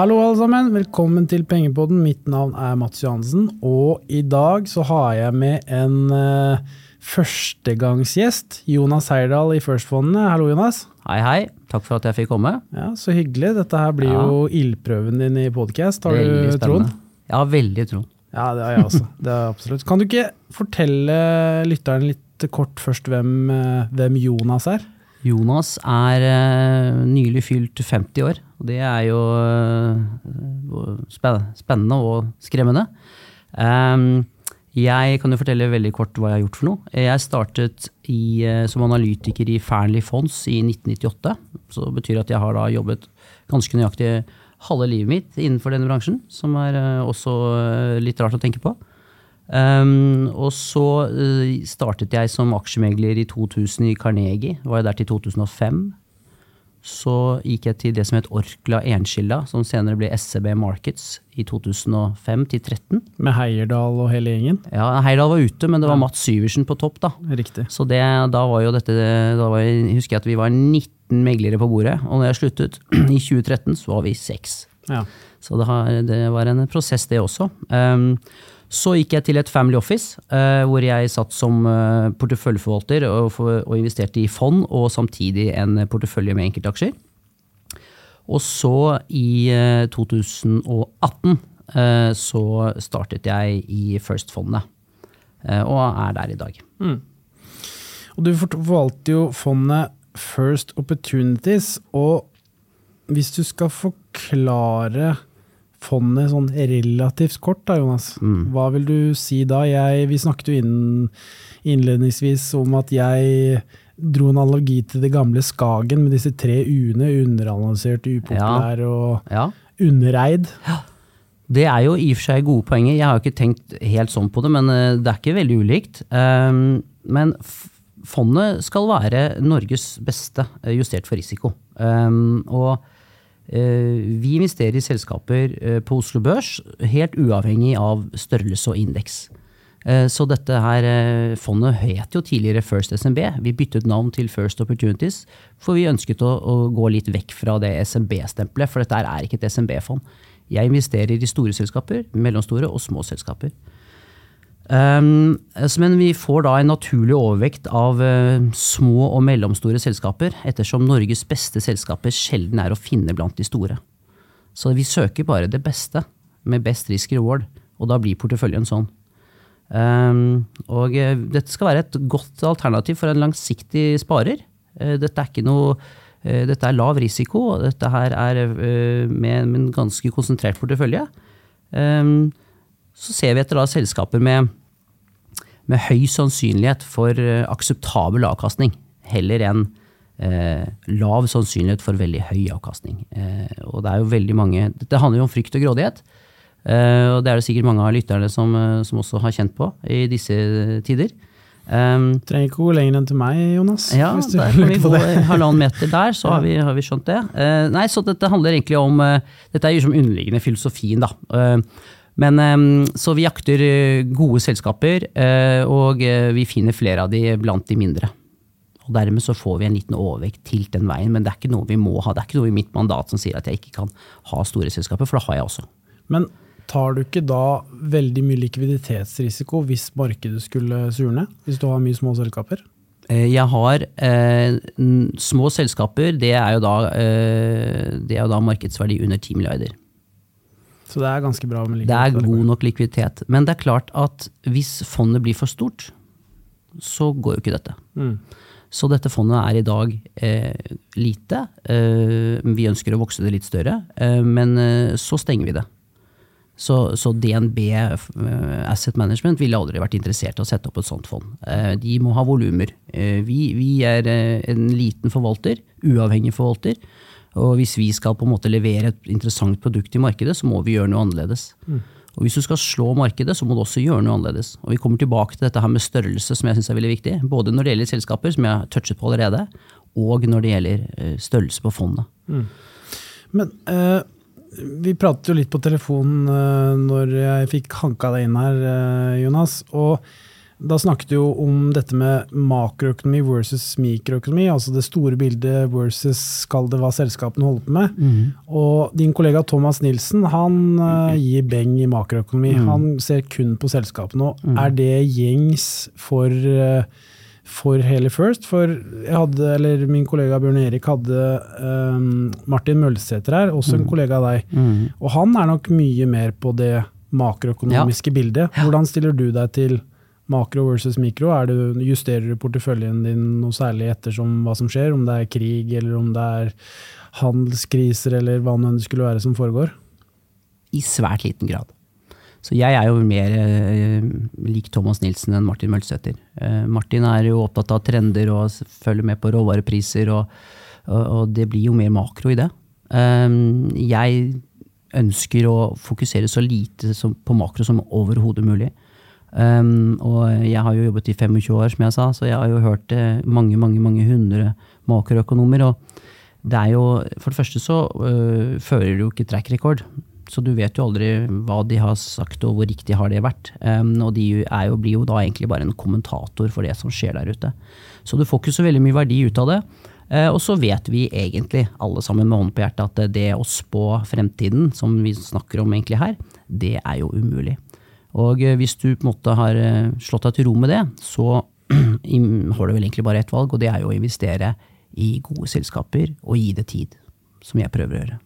Hallo alle sammen, velkommen til Pengepodden. Mitt navn er Mats Johansen, og i dag så har jeg med en uh, førstegangsgjest. Jonas Heyerdahl i First-fondene. Hallo, Jonas. Hei, hei. Takk for at jeg fikk komme. Ja, Så hyggelig. Dette her blir Ja. jo ildprøven din i podcast. Har Veldig du troen? Jeg Ja, veldig troen. Ja, det har jeg også. Det er absolutt. Kan du ikke fortelle lytteren litt kort først hvem, eh, hvem Jonas er? Jonas er eh, nylig fylt 50 år, og det er jo eh, spennende og skremmende. Ehm, jeg kan jo fortelle veldig kort hva jeg har gjort for noe. Jeg startet i, eh, som analytiker i Fearnley Fonds i 1998. Så det betyr at jeg har da jobbet ganske nøyaktig halve livet mitt innenfor denne bransjen, som er også litt rart å tenke på. Um, og så uh, startet jeg som aksjemegler i 2000 i Carnegie. Var jeg der til 2005. Så gikk jeg til det som het Orkla Enskilda, som senere ble SEB Markets i 2005 til 2013. Med Heierdal og hele gjengen? Ja, Heierdal var ute, men det var Mats Syversen på topp, da. Riktig. Så det, da var jo dette da var, husker jeg at vi var 19 meglere på bordet, og når jeg sluttet i 2013, så var vi seks. Ja. Så det, har, det var en prosess, det også. Um, så gikk jeg til et family office, eh, hvor jeg satt som eh, porteføljeforvalter og, og investerte i fond, og samtidig en portefølje med enkeltaksjer. Og så, i eh, 2018, eh, så startet jeg i First-fondet, og er der i dag. Og du forvalter jo fondet First Opportunities, og hvis du skal forklare fondet sånn relativt kort da, Jonas, hva vil du si da? Jeg, vi snakket jo innen, innledningsvis om at jeg dro en analogi til det gamle Skagen med disse tre u-ene, underanalysert, upopulær og Ja. undereid. Det er jo i og for seg gode poenger. Jeg har jo ikke tenkt helt sånn på det, men eh, det er ikke veldig ulikt. Um, Men fondet skal være Norges beste eh, justert for risiko. Um, Og vi investerer i selskaper eh, på Oslo Børs helt uavhengig av størrelse og indeks. Eh, Så dette her eh, fondet het jo tidligere First SMB. Vi byttet navn til First Opportunities, for vi ønsket å, å gå litt vekk fra det SMB-stempelet, for dette er ikke et SMB-fond. Jeg investerer i store selskaper, mellomstore og små selskaper. Um, men vi får da en naturlig overvekt av eh, små og mellomstore selskaper, ettersom Norges beste selskaper sjelden er å finne blant de store. Så vi søker bare det beste, med best risk reward, og da blir porteføljen sånn. Um, og eh, dette skal være et godt alternativ for en langsiktig sparer. Eh, dette er ikke noe dette er lav risiko, og dette her er med, en ganske konsentrert portefølje. Um, så ser vi etter da selskaper med, med høy sannsynlighet for eh, akseptabel avkastning, heller enn eh, lav sannsynlighet for veldig høy avkastning. Eh, og det er jo veldig mange, Dette handler jo om frykt og grådighet. Eh, og det er det sikkert mange av lytterne som, eh, som også har kjent på i disse tider. Um, Trenger ikke gå lenger enn til meg, Jonas. ja, hvis der kan vi gå det. halvannen meter der, så har vi, har vi skjønt det. Uh, nei, så dette handler egentlig om uh, Dette er jo som underliggende filosofien, da. Eh, men eh, Så vi jakter eh, gode selskaper, eh, og eh, vi finner flere av de blant de mindre. Og Dermed så får vi en liten overvekt til den veien, men det er ikke noe vi må ha. Det er ikke noe i mitt mandat som sier at jeg ikke kan ha store selskaper, for det har jeg også. Men tar du ikke da veldig mye likviditetsrisiko hvis markedet skulle surne? Hvis du har mye små selskaper? Jeg har eh, små selskaper, det er, da, eh, det er jo da markedsverdi under 10 milliarder. Så det er ganske bra med likviditet? Det er god nok likviditet. Men det er klart at hvis fondet blir for stort, så går jo ikke dette. Mm. Så dette fondet er i dag eh, lite. Eh, vi ønsker å vokse det litt større, eh, men eh, så stenger vi det. Så, så DNB eh, Asset Management ville aldri vært interessert i å sette opp et sånt fond. Eh, de må ha volumer. Vi, vi er en liten forvalter, uavhengig forvalter. Og hvis vi skal på en måte levere et interessant produkt i markedet, så må vi gjøre noe annerledes. Og hvis du skal slå markedet, så må du også gjøre noe annerledes. Og vi kommer tilbake til dette her med størrelse, som jeg syns er veldig viktig. Både når det gjelder selskaper, som jeg har touchet på allerede, og når det gjelder eh, størrelse på fondet. Men uh, vi pratet jo litt på telefonen eh, når jeg fikk hanka deg inn her, Jonas. Og Da snakket du jo om dette med makroøkonomi versus mikroøkonomi, altså det store bildet versus skal det hva selskapene holder på med. Mm. Og din kollega Thomas Nilsen han uh, gir beng i makroøkonomi. Mm. Han ser kun på selskapene. Og er det gjengs for, uh, for hele First? For jeg hadde, eller min kollega Bjørn Erik hadde um, Martin Mølsæter her, også en kollega av deg. Mm. Og han er nok mye mer på det makroøkonomiske bildet. Hvordan stiller du deg til makro versus mikro? Er det, justerer du porteføljen din noe særlig ettersom hva som skjer? Om det er krig, eller om det er handelskriser, eller hva nå det skulle være som foregår? I svært liten grad. Så jeg er jo mer eh, lik Thomas Nilsen enn Martin Mølsæter. Eh, Martin er jo opptatt av trender og følger med på råvarepriser, og, og, og det blir jo mer makro i det. Eh, jeg ønsker å fokusere så lite som, på makro som overhodet mulig. Um, og jeg har jo jobbet i 25 år, som jeg sa, så jeg har jo hørt eh, mange, mange, mange hundre makroøkonomer. Og det er jo For det første så uh, fører du jo ikke track record. Så du vet jo aldri hva de har sagt og hvor riktig har det vært. Um, og de jo, blir jo da egentlig bare en kommentator for det som skjer der ute. Så du får ikke så veldig mye verdi ut av det. Uh, og så vet vi egentlig, alle sammen med hånden på hjertet, at det å spå fremtiden, som vi snakker om egentlig her, det er jo umulig. Og eh, hvis du på en måte har eh, slått deg til ro med det, så har du vel egentlig bare ett valg, og det er jo å investere i gode selskaper og gi det tid. Som jeg prøver å gjøre.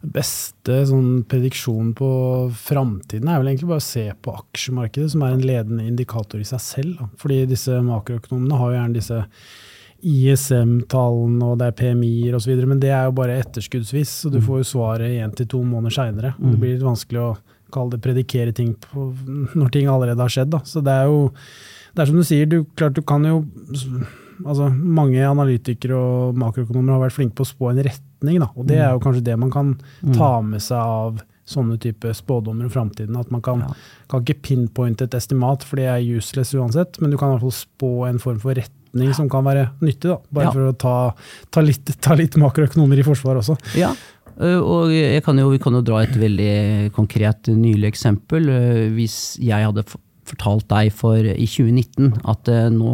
Beste sånn prediksjon på framtiden er vel egentlig bare å se på aksjemarkedet, som er en ledende indikator i seg selv. Da. Fordi disse makroøkonomene har jo gjerne disse ISM-tallene, og det er PMI-er osv., men det er jo bare etterskuddsvis, så du får jo svaret én til to måneder seinere. Det blir litt vanskelig å kalle det predikere ting på, når ting allerede har skjedd. Da. Så det er jo det er som du sier, du, klart du kan jo altså Mange analytikere og makroøkonomer har vært flinke på å spå en retning, da, og det er jo kanskje det man kan ta med seg av sånne type spådommer om framtiden. At man kan, kan ikke pinpointe et estimat, for det er useless uansett, men du kan i hvert fall spå en form for retning som kan være nyttig, da, bare Ja. for å ta, ta, litt, ta litt makroøkonomer i forsvar også. Ja, og jeg kan jo, vi kan jo dra et veldig konkret nylig eksempel. Øh, Hvis jeg hadde fortalt deg for i 2019 at øh, nå,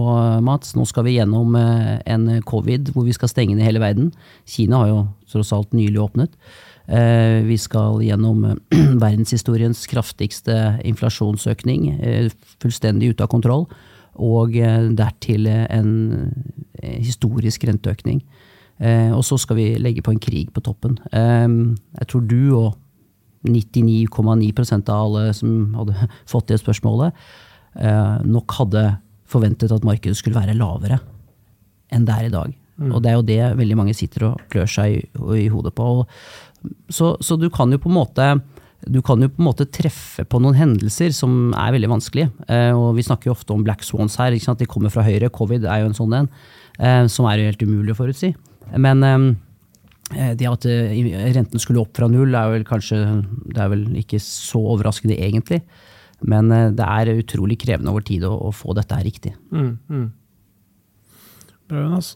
Mats, nå skal vi gjennom en covid hvor vi skal stenge ned hele verden. Kina har jo tross alt nylig åpnet. Eh, Vi skal gjennom verdenshistoriens kraftigste inflasjonsøkning, eh, fullstendig ute av kontroll, og eh, dertil eh, en eh, historisk renteøkning. Eh, og så skal vi legge på en krig på toppen. Eh, jeg tror du og 99,9% av alle som hadde fått det spørsmålet, eh, nok hadde forventet at markedet skulle være lavere enn det er i dag. Og det er jo det veldig mange sitter og klør seg i, i hodet på. Så, så du kan jo på en måte du kan jo på en måte treffe på noen hendelser som er veldig vanskelige. Eh, og vi snakker jo ofte om black swans her. De kommer fra høyre. Covid er jo en sånn en, eh, som er jo helt umulig å forutsi. Men eh, det at eh, renten skulle opp fra null, er vel kanskje det er vel ikke så overraskende egentlig. Men eh, det er utrolig krevende over tid å, å få dette her riktig. Mm, mm. Bra, Jonas.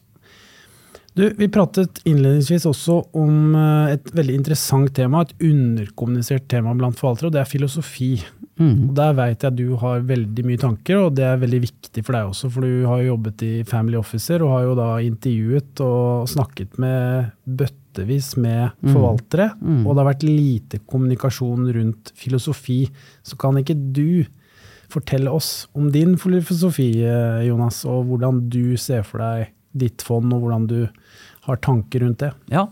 Du, vi pratet innledningsvis også om eh, et veldig interessant tema, et underkommunisert tema blant forvaltere, og det er filosofi. Og Der vet jeg at du har veldig mye tanker, og det er veldig viktig for deg også, for du har jo jobbet i Family Officer og har jo da intervjuet og snakket med bøttevis med forvaltere, og det har vært lite kommunikasjon rundt filosofi. Så kan ikke du fortelle oss om din filosofi, eh, Jonas, og hvordan du ser for deg ditt fond, og hvordan du har tanker rundt det? Ja.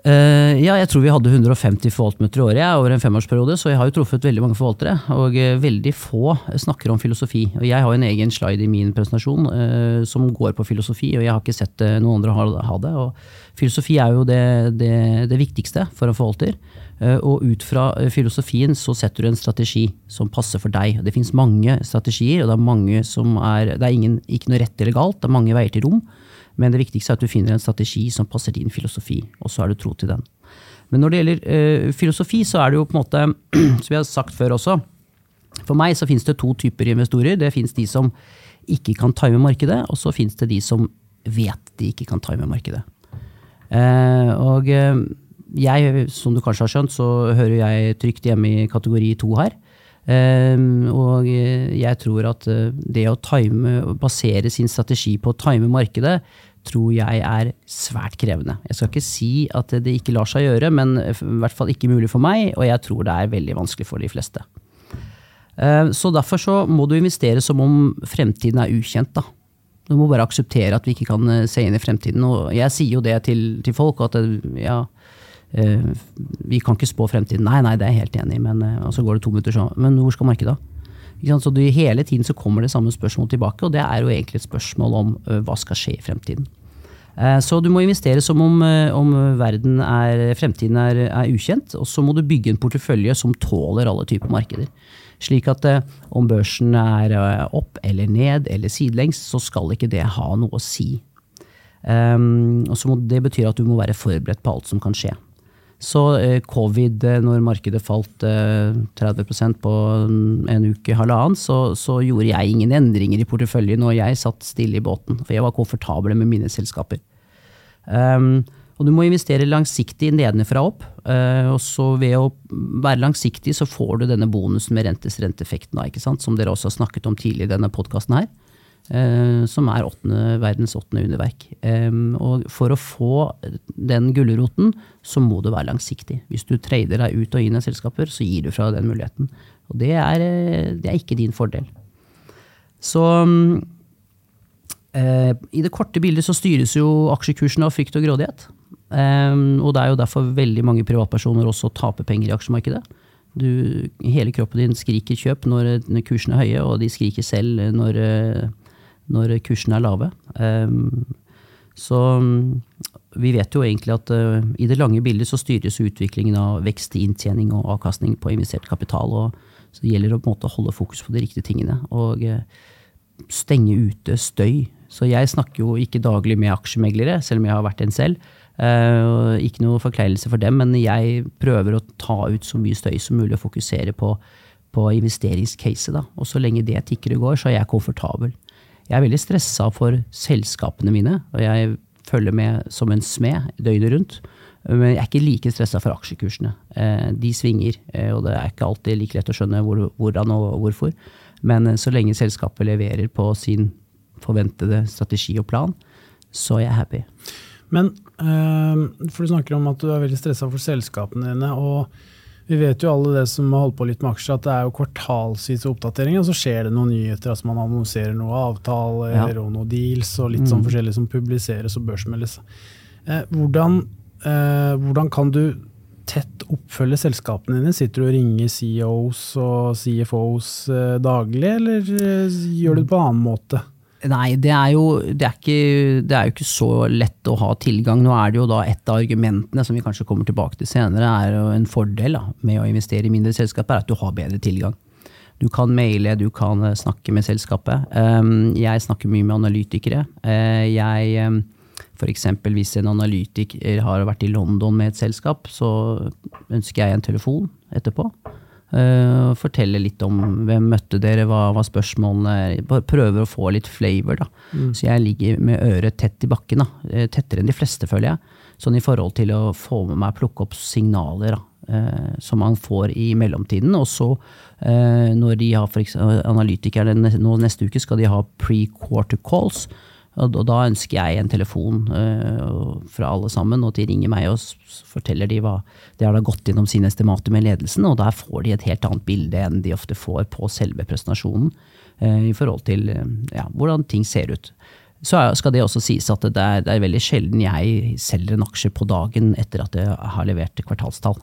Uh, ja, jeg tror vi hadde 150 forvaltmøter i året jeg, over en femårsperiode, så jeg har jo truffet veldig mange forvaltere. Og uh, veldig få snakker om filosofi. Og jeg har en egen slide i min presentasjon uh, som går på filosofi, og jeg har ikke sett noen andre ha, det. Og filosofi er jo det, det, det viktigste for en forvalter. Og ut fra filosofien så setter du en strategi som passer for deg. Det finnes mange strategier, og det er mange som er Det er ingen, ikke noe rett eller galt, det er mange veier til rom. Men det viktigste er at du finner en strategi som passer din filosofi, og så er du tro til den. Men når det gjelder eh, filosofi, så er det jo på en måte, som jeg har sagt før også For meg så finnes det to typer investorer. Det finnes de som ikke kan time markedet, og så finnes det de som vet de ikke kan time markedet. Eh, og eh, jeg, som du kanskje har skjønt, så hører jeg trygt hjemme i kategori to her. Ehm, og jeg tror at eh, det å time, basere sin strategi på å time markedet, tror jeg er svært krevende. Jeg skal ikke si at det ikke lar seg gjøre, men i hvert fall ikke mulig for meg, og jeg tror det er veldig vanskelig for de fleste. Ehm, så derfor så må du investere som om fremtiden er ukjent. da. Du må bare akseptere at vi ikke kan eh, se inn i fremtiden. Og jeg sier jo det til, til folk, at eh, ja, Eh, vi kan ikke spå fremtiden. Nei, nei, det er jeg helt enig i, men eh, så går det to minutter sånn. Men hvor skal markedet? Så du, Hele tiden så kommer det samme spørsmål tilbake, og det er jo egentlig et spørsmål om uh, hva skal skje i fremtiden. Så du må investere som om, om verden er, fremtiden er, er, ukjent, og så må du bygge en portefølje som tåler alle typer markeder. Slik at om børsen er opp eller ned eller sidelengs, så skal ikke det ha noe å si. Um, og så må, Det betyr at du må være forberedt på alt som kan skje. Så eh, covid, eh, når markedet falt 30 eh, på en uke, halvannen, så, så, gjorde jeg ingen endringer i porteføljen, og jeg satt stille i båten. For jeg var komfortabel med mine selskaper. Um, og du må investere langsiktig nedenfra opp. Uh, og så ved å være langsiktig, så får du denne bonusen med rentes renteeffekten, som dere også har snakket om tidligere i denne podkasten her. Eh, som er åttende, verdens åttende underverk. og for å få den gulroten, så må du være langsiktig. Hvis du trader deg ut og inn i selskaper, så gir du fra den muligheten. Og det er, eh, det er ikke din fordel. Så eh, i det korte bildet så styres jo aksjekursene av frykt og grådighet. og det er jo derfor veldig mange privatpersoner også taper penger i aksjemarkedet. Du, hele kroppen din skriker kjøp når kursene er høye, og de skriker selv når når kursene er lave. Ehm, så vi vet jo egentlig at eh, i det lange bildet så styres utviklingen av vekst i inntjening og avkastning på investert kapital. og så Det gjelder å på en måte holde fokus på de riktige tingene. Og eh, stenge ute støy. Så jeg snakker jo ikke daglig med aksjemeglere, selv om jeg har vært en selv. Uh, ikke noe forkleinelse for dem, men jeg prøver å ta ut så mye støy som mulig og fokusere på, på investeringscaset. Og så lenge det tikker og går, så er jeg komfortabel. Jeg er veldig stressa for selskapene mine, og jeg følger med som en smed døgnet rundt. Men jeg er ikke like stressa for aksjekursene. Eh, de svinger, eh, og det er ikke alltid like lett å skjønne hvordan og hvorfor. Men eh, så lenge selskapet leverer på sin forventede strategi og plan, så er jeg happy. Men for du snakker om at du er veldig stressa for selskapene dine. og vi vet jo alle det som har holdt på litt med aksjer, at det er jo kvartalsvise oppdateringer, og så skjer det noen nyheter. altså Man annonserer noen avtaler ja. og noen deals og litt sånn mm. forskjellig som publiseres og børsmeldes. Eh, hvordan, eh, hvordan, kan du tett oppfølge selskapene dine? Sitter du og ringer CEOs og CFOs eh, daglig, eller eh, gjør du det på en annen måte? Nei, det er, jo, det, er ikke, det er, jo, ikke, så lett å ha tilgang. Nå er det jo da et av argumentene som vi kanskje kommer tilbake til senere, er en fordel da, med å investere i mindre selskaper, er at du har bedre tilgang. Du kan maile, du kan eh, snakke med selskapet. Ehm, jeg snakker mye med analytikere. Eh, jeg, ehm, eksempel hvis en analytiker har vært i London med et selskap, så ønsker jeg en telefon etterpå. Uh, fortelle litt om hvem møtte dere, hva var spørsmålene Prøver å få litt flavor. da. Mm. Så jeg ligger med øret tett i bakken. da. Eh, tettere enn de fleste, føler jeg. Sånn i forhold til å få med meg plukke opp signaler da, uh, som man får i mellomtiden. Og så, uh, når de har for eksempel, analytikerne nå neste uke skal de ha pre-quarter calls. Og da ønsker jeg en telefon uh, fra alle sammen, og de ringer meg og forteller de hva de har da gått gjennom sine estimater med ledelsen, og der får de et helt annet bilde enn de ofte får på selve presentasjonen, uh, i forhold til uh, ja, hvordan ting ser ut. Så skal det også sies at det er, det er, veldig sjelden jeg selger en aksje på dagen etter at jeg har levert kvartalstall.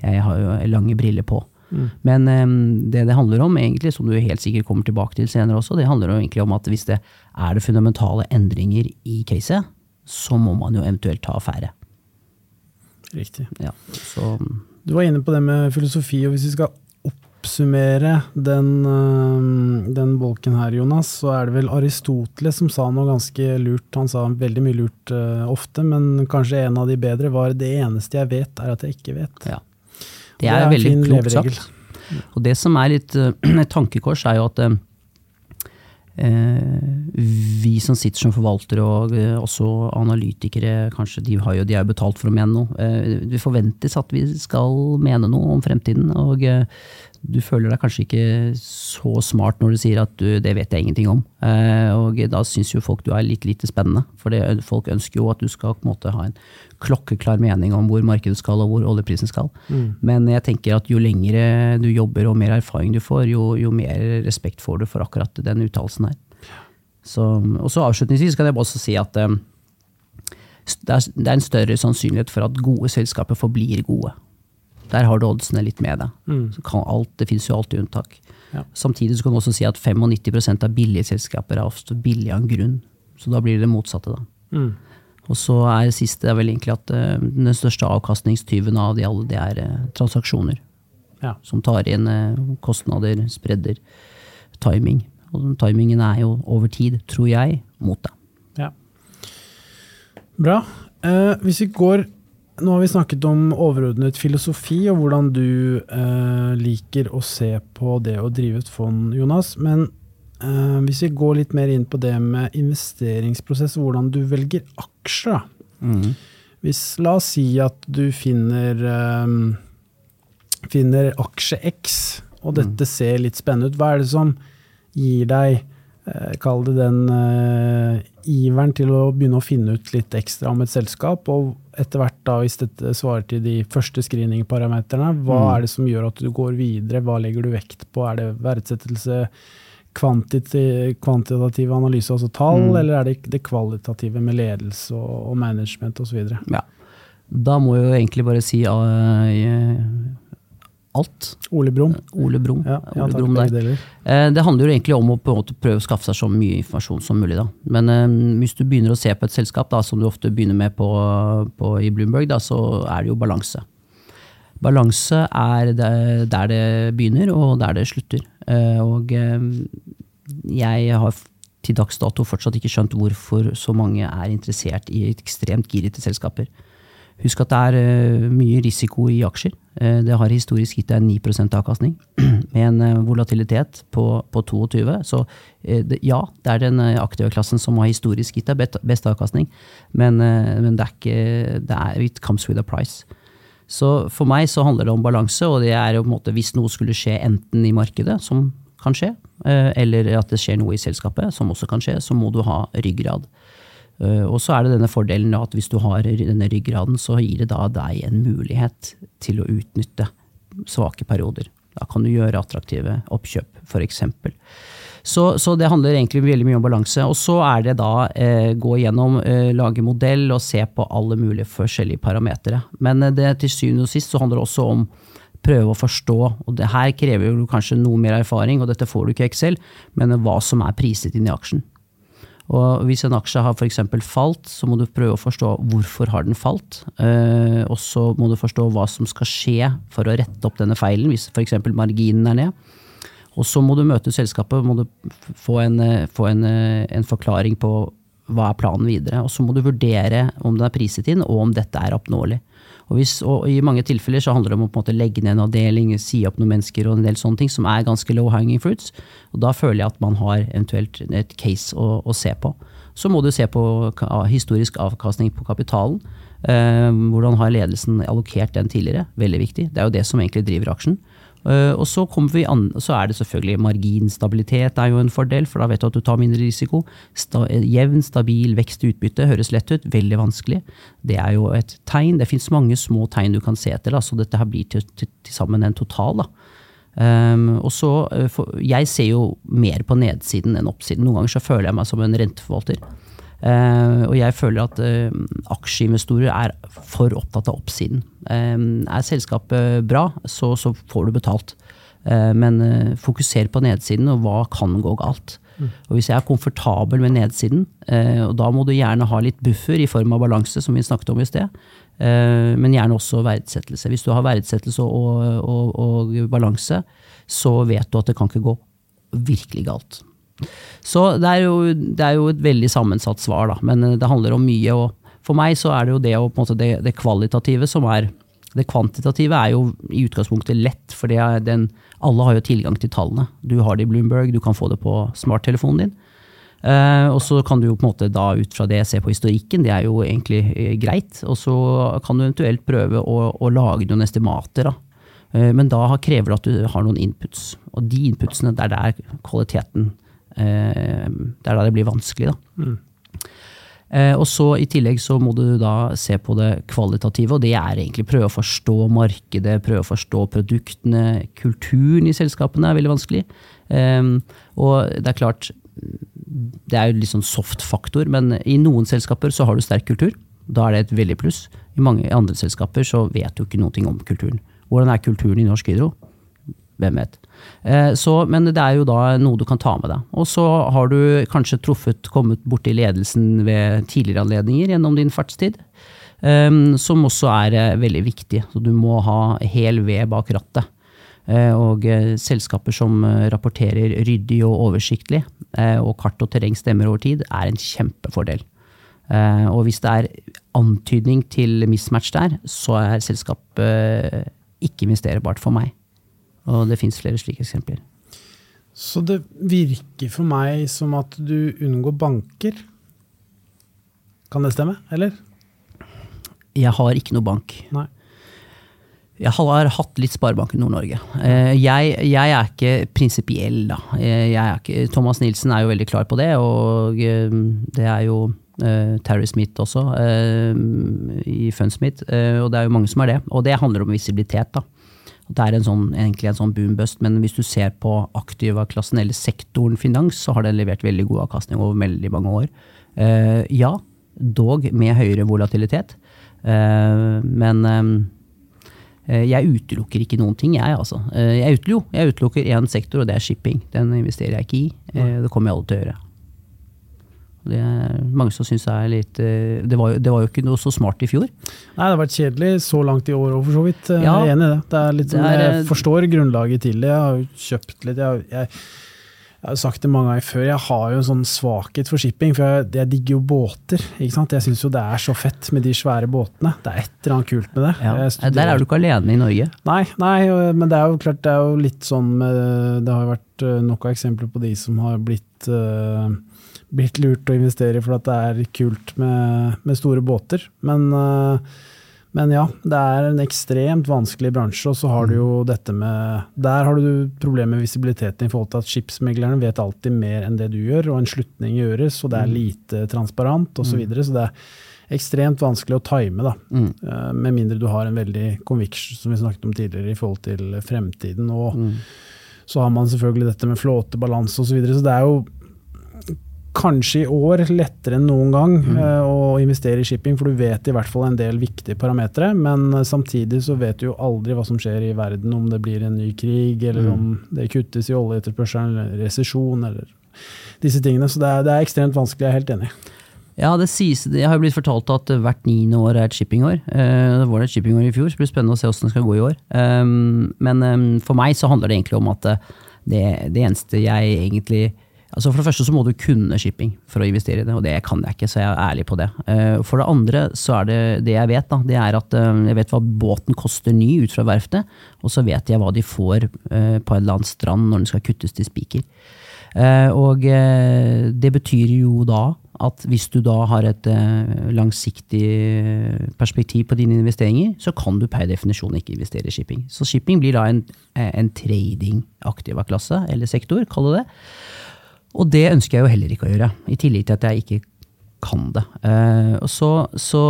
Jeg har jo lange briller på. Mm. Men um, det det handler om, egentlig, som du helt sikkert kommer tilbake til senere også, det handler jo egentlig om at hvis det er det fundamentale endringer i caset, så må man jo eventuelt ta affære. Riktig. Ja, så, du var inne på det med filosofi, og hvis vi skal oppsummere den, den bolken her, Jonas, så er det vel Aristoteles som sa noe ganske lurt. Han sa veldig mye lurt uh, ofte, men kanskje en av de bedre var 'det eneste jeg vet, er at jeg ikke vet'. Ja. Det er, det er veldig klokt sagt. Og det som er litt uh, et tankekors, er jo at vi som sitter som forvaltere og uh, også analytikere, kanskje de har jo de er betalt for å mene noe. det forventes at vi skal mene noe om fremtiden. og du føler deg kanskje ikke så smart når du sier at du, det vet jeg ingenting om. Eh, og da syns jo folk du er litt lite spennende. For det, folk ønsker jo at du skal på en måte ha en klokkeklar mening om hvor markedet skal og hvor oljeprisen skal. Mm. Men jeg tenker at jo lengre du jobber og mer erfaring du får, jo, jo mer respekt får du for akkurat den uttalelsen her. Så, og så avslutningsvis kan jeg bare også si at eh, det, er, det er en større sannsynlighet for at gode selskaper forblir gode. Der har du oddsene litt med deg. Mm. Alt, det fins jo alltid unntak. Ja. Samtidig kan du også si at 95% av billige selskaper er ofte billige av en grunn. Så da blir det det motsatte. da. Mm. Og så er det siste er vel egentlig at uh, den største avkastningstyven av de alle, det er uh, transaksjoner. Ja. Som tar inn uh, kostnader, spredder, timing. Og timingen er jo over tid, tror jeg, mot deg. Ja. Bra. hvis vi går nå har vi snakket om overordnet filosofi og hvordan du eh, liker å se på det å drive et fond, Jonas. Men eh, hvis vi går litt mer inn på det med investeringsprosess, hvordan du velger aksjer. Mm. Hvis, la oss si at du finner, eh, finner aksje X, og mm. dette ser litt spennende ut. Hva er det som gir deg eh, Kall det den eh, iveren til å begynne å finne ut litt ekstra om et selskap. og etter hvert, da, hvis dette svarer til de første screeningparameterne, hva mm. er det som gjør at du går videre? Hva legger du vekt på? Er det verdsettelse, kvantitativ analyse, altså tall, mm. eller er det det kvalitative med ledelse og, og management osv.? Ja. Da må jeg jo egentlig bare si uh, alt. Ole Brumm. Ole Brumm. Ja, Ole Brumm der. Eh, det handler jo egentlig om å prøve å skaffe seg så mye informasjon som mulig. Da. Men um, hvis du begynner å se på et selskap, da, som du ofte begynner med på, på, i Bloomberg, da, så er det jo balanse. Balanse er der det begynner, og der det slutter. Eh, og jeg har til dags dato fortsatt ikke skjønt hvorfor så mange er interessert i ekstremt girete selskaper. Husk at det er eh, mye risiko i aksjer. Eh, det har historisk gitt deg 9 avkastning, med en eh, volatilitet på, på 22. Så ja, det er den aktive klassen som har historisk gitt deg best avkastning, men, men det er ikke det er, It comes with a price. Så for meg så handler det om balanse, og det er jo på en måte hvis noe skulle skje enten i markedet, som kan skje, eller at det skjer noe i selskapet, som også kan skje, så må du ha ryggrad. Eh, og så er det denne fordelen at hvis du har denne ryggraden, så gir det da deg en mulighet til å utnytte svake perioder. Da kan du gjøre attraktive oppkjøp, f.eks. Så, så det handler egentlig veldig mye om balanse. Og så er det da eh, gå gjennom, eh, lage modell og se på alle mulige forskjellige parametere. Men eh, det, til syvende og sist så handler det også om prøve å forstå, og det her krever jo kanskje noe mer erfaring, og dette får du ikke i Excel, men hva som er priset inn i aksjen. Og hvis en aksje har f.eks. falt, så må du prøve å forstå hvorfor har den falt. Eh, og så må du forstå hva som skal skje for å rette opp denne feilen, hvis f.eks. marginen er ned. Og så må du møte selskapet du få, en, eh, få en, eh, en, forklaring på hva er planen videre. Og så må du vurdere om den er priset inn, og om dette er oppnåelig. Og, hvis, og, I mange tilfeller så handler det om å på en måte legge ned en avdeling, si opp noen mennesker og en del sånne ting som er ganske low hanging fruits. Og Da føler jeg at man har eventuelt et case å, å se på. Så må du se på historisk avkastning på kapitalen. Eh, hvordan har ledelsen allokert den tidligere? Veldig viktig. Det er jo det som egentlig driver aksjen. Eh, og så, så, er det selvfølgelig marginstabilitet er jo en fordel, for da vet du at du tar mindre risiko. Sta, jevn, stabil vekst i utbytte høres lett ut, veldig vanskelig. Det er jo et tegn. Det fins mange små tegn du kan se etter, da, så dette her blir til, til, til sammen en total. da. Um, og så, eh, Jeg ser jo mer på nedsiden enn oppsiden. Noen ganger så føler jeg meg som en renteforvalter. Uh, og jeg føler at uh, aksjeinvestorer er for opptatt av oppsiden. Uh, er selskapet bra, så, så får du betalt. men fokuser på nedsiden, og hva kan gå galt. Mm. Og Hvis jeg er komfortabel med nedsiden, og da må du gjerne ha litt buffer i form av balanse, som vi snakket om i sted, men gjerne også verdsettelse. Hvis du har verdsettelse og, og, og balanse, så vet du at det kan ikke gå virkelig galt. Så det er, jo, det er jo et veldig sammensatt svar, da. Men eh, det handler om mye. Og for meg så er det jo det, måte, det, det kvalitative som er Det kvantitative er jo i utgangspunktet lett, for alle har jo tilgang til tallene. Du har det i Bloomberg, du kan få det på smarttelefonen din. Uh, og så kan du jo på en måte da ut fra det se på historikken, det er jo egentlig uh, greit. Og så kan du eventuelt prøve å, å lage noen estimater. da Uh, men da krever det at du har noen inputs. Og de inputsene, det er der kvaliteten Det er da det blir vanskelig, da. Mm. Eh, og så I tillegg så må du da se på det kvalitative, og det er egentlig prøve å forstå markedet, prøve å forstå produktene. Kulturen i selskapene er veldig vanskelig. Og det er klart, det er jo litt sånn soft faktor, men i noen selskaper så har du sterk kultur. Da er det et veldig pluss. I mange andre selskaper så vet du ikke noe om kulturen. Hvordan er kulturen i Norsk Hydro? Hvem vet. Eh, så, men det er jo da noe du kan ta med deg. Og så har du kanskje truffet, kommet borti ledelsen ved tidligere anledninger gjennom din fartstid. Um, som også er uh, veldig viktig. Så du må ha hel ved bak rattet. Uh, og selskaper som rapporterer ryddig og oversiktlig, og kart og terreng stemmer over tid, er en kjempefordel. og hvis det er antydning til mismatch der, så er selskapet ikke investerbart for meg. Og det fins flere slike eksempler. Så det virker for meg som at du unngår banker? Kan det stemme, eller? Jeg har ikke noe bank. Nei. Jeg har hatt litt Sparebank i Nord-Norge. Eh, jeg, jeg, er ikke prinsipiell, da. Eh, ikke, Thomas Nilsen er jo veldig klar på det, og eh, det er jo Terry Smith også, i Fun Smith. og det er jo mange som er det. Og det handler om visibilitet. da. Det er en sånn, egentlig en sånn boom-bust, men hvis du ser på aktiva-klassen eller sektoren finans, så har den levert veldig god avkastning over veldig mange år. ja, dog med høyere volatilitet. men jeg utelukker ikke noen ting, jeg altså. Jeg, utelukker, jeg utelukker én sektor, og det er shipping. Den investerer jeg ikke i. Det kommer jeg aldri til å gjøre. Det er mange som syns er litt eh, det var, det var, jo, ikke noe så smart i fjor. Nei, det har vært kjedelig så langt i år òg, for så vidt. Eh, jeg er enig i det. det, er litt, det er, jeg forstår grunnlaget til det. Jeg har jo kjøpt litt. Jeg, jeg, jeg har sagt det mange ganger før, jeg har jo en sånn svakhet for shipping. For jeg, jeg digger jo båter. ikke sant? Jeg syns jo det er så fett med de svære båtene. Det er et eller annet kult med det. Ja. Der er du ikke alene i Norge. Nei, nei, men det er jo klart det er jo litt sånn Det har jo vært eh, nok av eksempler på de som har blitt uh, blitt lurt å investere for at det er kult med, med store båter. Men, uh, men, ja, det er en ekstremt vanskelig bransje. Og så har du jo mm. dette med Der har du problemet med visibiliteten i forhold til at skipsmeglerne vet alltid mer enn det du gjør, og en slutning gjøres, og det er mm. lite transparent osv. Så, mm. videre, så det er ekstremt vanskelig å time, da. Mm. Uh, med mindre du har en veldig conviction, som vi snakket om tidligere, i forhold til fremtiden. Og mm. så har man selvfølgelig dette med flåtebalanse osv. Så, videre, så det er jo kanskje i år lettere enn noen gang mm. uh, å investere i shipping, for du vet i hvert fall en del viktige parametere. Men uh, samtidig så vet du jo aldri hva som skjer i verden, om det blir en ny krig, eller mm. om det kuttes i oljeetterspørselen, eller resesjon, eller disse tingene. Så det er, det er, ekstremt vanskelig, jeg er helt enig. Ja, det sies, Jeg har jo blitt fortalt at hvert niende år er et shippingår. Det var det et shippingår i fjor, så det blir spennende å se hvordan det skal gå i år. Um, men um, for meg så handler det egentlig om at det, det eneste jeg egentlig Altså For det første så må du kunne shipping for å investere i det, og det kan jeg ikke, så jeg er ærlig på det. Eh, for det andre så er det det jeg vet, da, det er at eh, jeg vet hva båten koster ny ut fra verftet, og så vet jeg hva de får eh, på en eller annen strand når den skal kuttes til spiker. Og det betyr jo da at hvis du da har et langsiktig perspektiv på dine investeringer, så kan du per definisjon ikke investere i shipping. Så shipping blir da en, en trading-aktiva klasse, eller sektor, kall det det. Og det ønsker jeg jo heller ikke å gjøre, i tillegg til at jeg ikke kan det. Uh, så, så,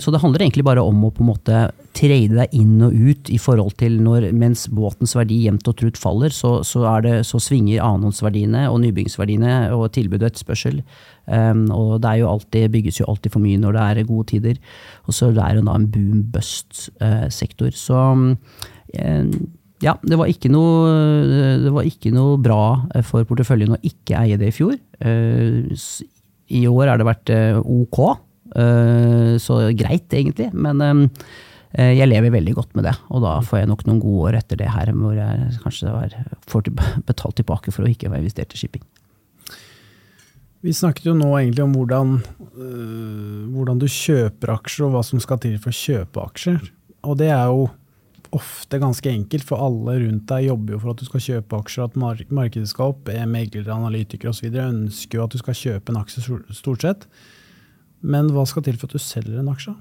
så, det handler egentlig bare om å på en måte trade deg inn og ut i forhold til når mens båtens verdi jevnt og trutt faller, så, så, det, så svinger annenhåndsverdiene og nybyggingsverdiene og tilbud og etterspørsel. Um, og det jo alltid, bygges jo alltid for mye når det er gode tider. Og så er det da en boom-bust-sektor. Uh, så uh, ja, det var, noe, det var ikke noe bra for porteføljen å ikke eie det i fjor. Eh, I år har det vært eh, ok, eh, så greit egentlig. Men jeg lever veldig godt med det, og da får jeg nok noen gode år etter det her hvor jeg kanskje får betalt tilbake for å ikke ha investert i shipping. Vi snakket jo nå egentlig om hvordan, hvordan du kjøper aksjer, og hva som skal til for å kjøpe aksjer. Og det er jo ofte ganske enkelt, for alle rundt deg jobber jo for at du skal kjøpe aksjer, at markedet skal opp. Meglere, analytikere osv. ønsker jo at du skal kjøpe en aksje stort sett. Men hva skal til for at du selger en aksje?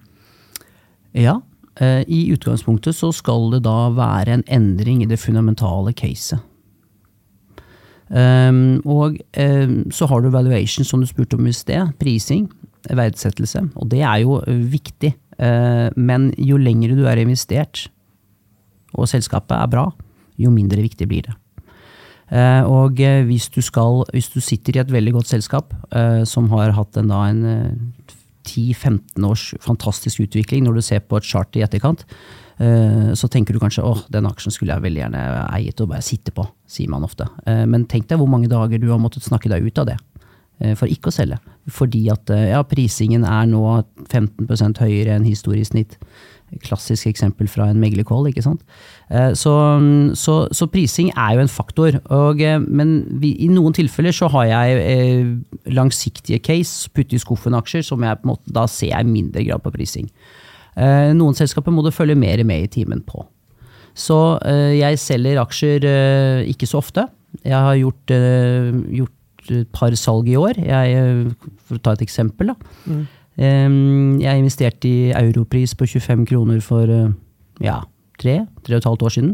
Ja, eh, i utgangspunktet så skal det da være en endring i det fundamentale caset. Um, og um, så har du valuation, som du spurte om i sted. Prising, verdsettelse. Og det er jo viktig. Uh, men jo lengre du er investert, og selskapet er bra, jo mindre viktig blir det. Uh, og uh, hvis, du skal, hvis du sitter i et veldig godt selskap som har hatt en, en 10-15 års fantastisk utvikling, når du ser på et chart i etterkant, Eh, så tenker du kanskje åh, den aksjen skulle jeg veldig gjerne eiet og bare sitte på, sier man ofte. Eh, men tenk deg hvor mange dager du har måttet snakke deg ut av det eh, for ikke å selge. Fordi at ja, prisingen er nå 15% høyere enn historisk snitt. Klassisk eksempel fra en meglerkål. ikke sant? Så, så, så, prising er jo en faktor. Og, men vi, i noen tilfeller så har jeg langsiktige case, putte i skuffen aksjer, som jeg på en måte, da ser jeg mindre grad på prising. Eh, noen selskaper må du følge mer med i timen på. Så eh, jeg selger aksjer eh, ikke så ofte. Jeg har gjort, gjort et par salg i år. Jeg, for å ta et eksempel, da. Mm. Jeg investerte i Europris på 25 kroner for ja, tre, tre og et halvt år siden.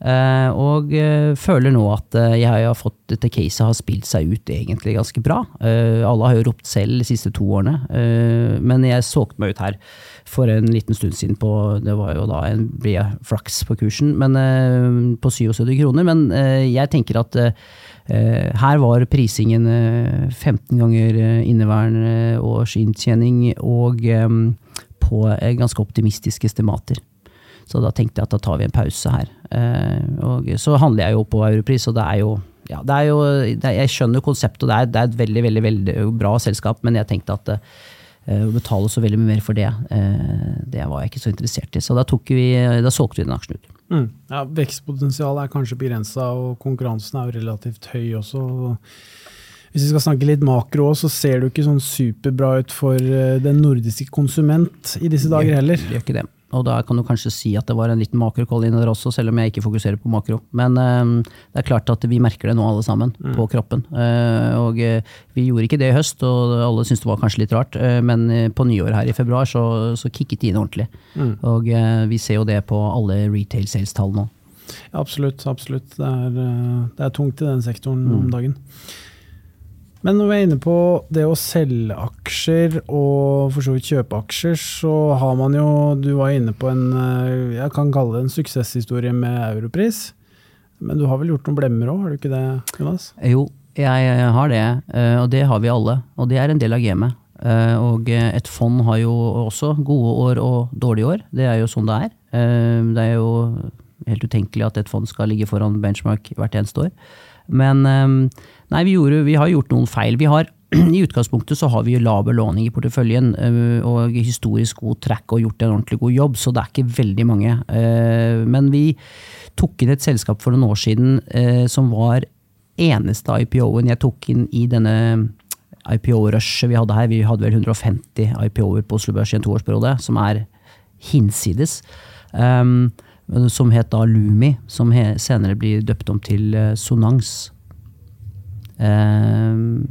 Uh, og uh, føler nå at uh, jeg har fått dette caset har spilt seg ut egentlig ganske bra. alle har jo ropt selv de siste to årene, men jeg solgte meg ut her for en liten stund siden på Det var jo da en bred flaks på kursen, men på 77 kroner. Men jeg tenker at her var prisingen 15 ganger inneværende års inntjening og på ganske optimistiske estimater. Så da tenkte jeg at da tar vi en pause her. Eh, og så handler jeg jo på Europris, og det er jo ja, det er jo, det, jeg skjønner konseptet, og det er, det er, et veldig veldig, veldig bra selskap, men jeg tenkte at uh, å betale så veldig mye mer for det, uh, det var jeg ikke så interessert i. Så da, vi, da solgte vi den aksjen ut. Mm. Ja, Vekstpotensialet er kanskje begrensa, og konkurransen er jo relativt høy også. Hvis vi skal snakke litt makro, så ser det jo ikke sånn superbra ut for den nordiske konsument i disse dager heller. Det gjør ikke det. Og da kan du kanskje si at det var en liten makrokoll inni der også, selv om jeg ikke fokuserer på makro. Men uh, det er klart at vi merker det nå alle sammen, mm. på kroppen. Uh, og uh, vi gjorde ikke det i høst, og alle syntes det var kanskje litt rart. men på nyår her i februar så, så kicket det inn ordentlig. Mm. Og vi ser jo det på alle retail sales-tall nå. Ja, absolutt. absolutt. Det er, det er, tungt i den sektoren mm. om dagen. Men når vi er inne på det å selge aksjer og for så vidt kjøpe aksjer, så har man jo Du var inne på en eh, jeg kan kalle det en suksesshistorie med Europris. Men du har vel gjort noen blemmer òg, har du ikke det, Jonas? Jo, jeg har det. Eh, og det har vi alle. Og det er en del av gamet. Eh, og et fond har jo også gode år og dårlige år. Det er jo sånn det er. Det er jo helt utenkelig at et fond skal ligge foran benchmark hvert eneste år. Men Nei, vi, gjorde, vi, har gjort noen feil. Vi har i utgangspunktet så har vi lav belåning i porteføljen øh, og historisk god track og gjort en ordentlig god jobb, så det er ikke veldig mange. Øh, men vi tok inn et selskap for noen år siden øh, som var eneste IPO-en jeg tok inn i denne IPO-rushet vi hadde her. Vi hadde vel 150 IPO-er på Oslo Børs i en toårsperiode, som er hinsides. Som het da Lumi, som senere blir døpt om til Sonans. Uh,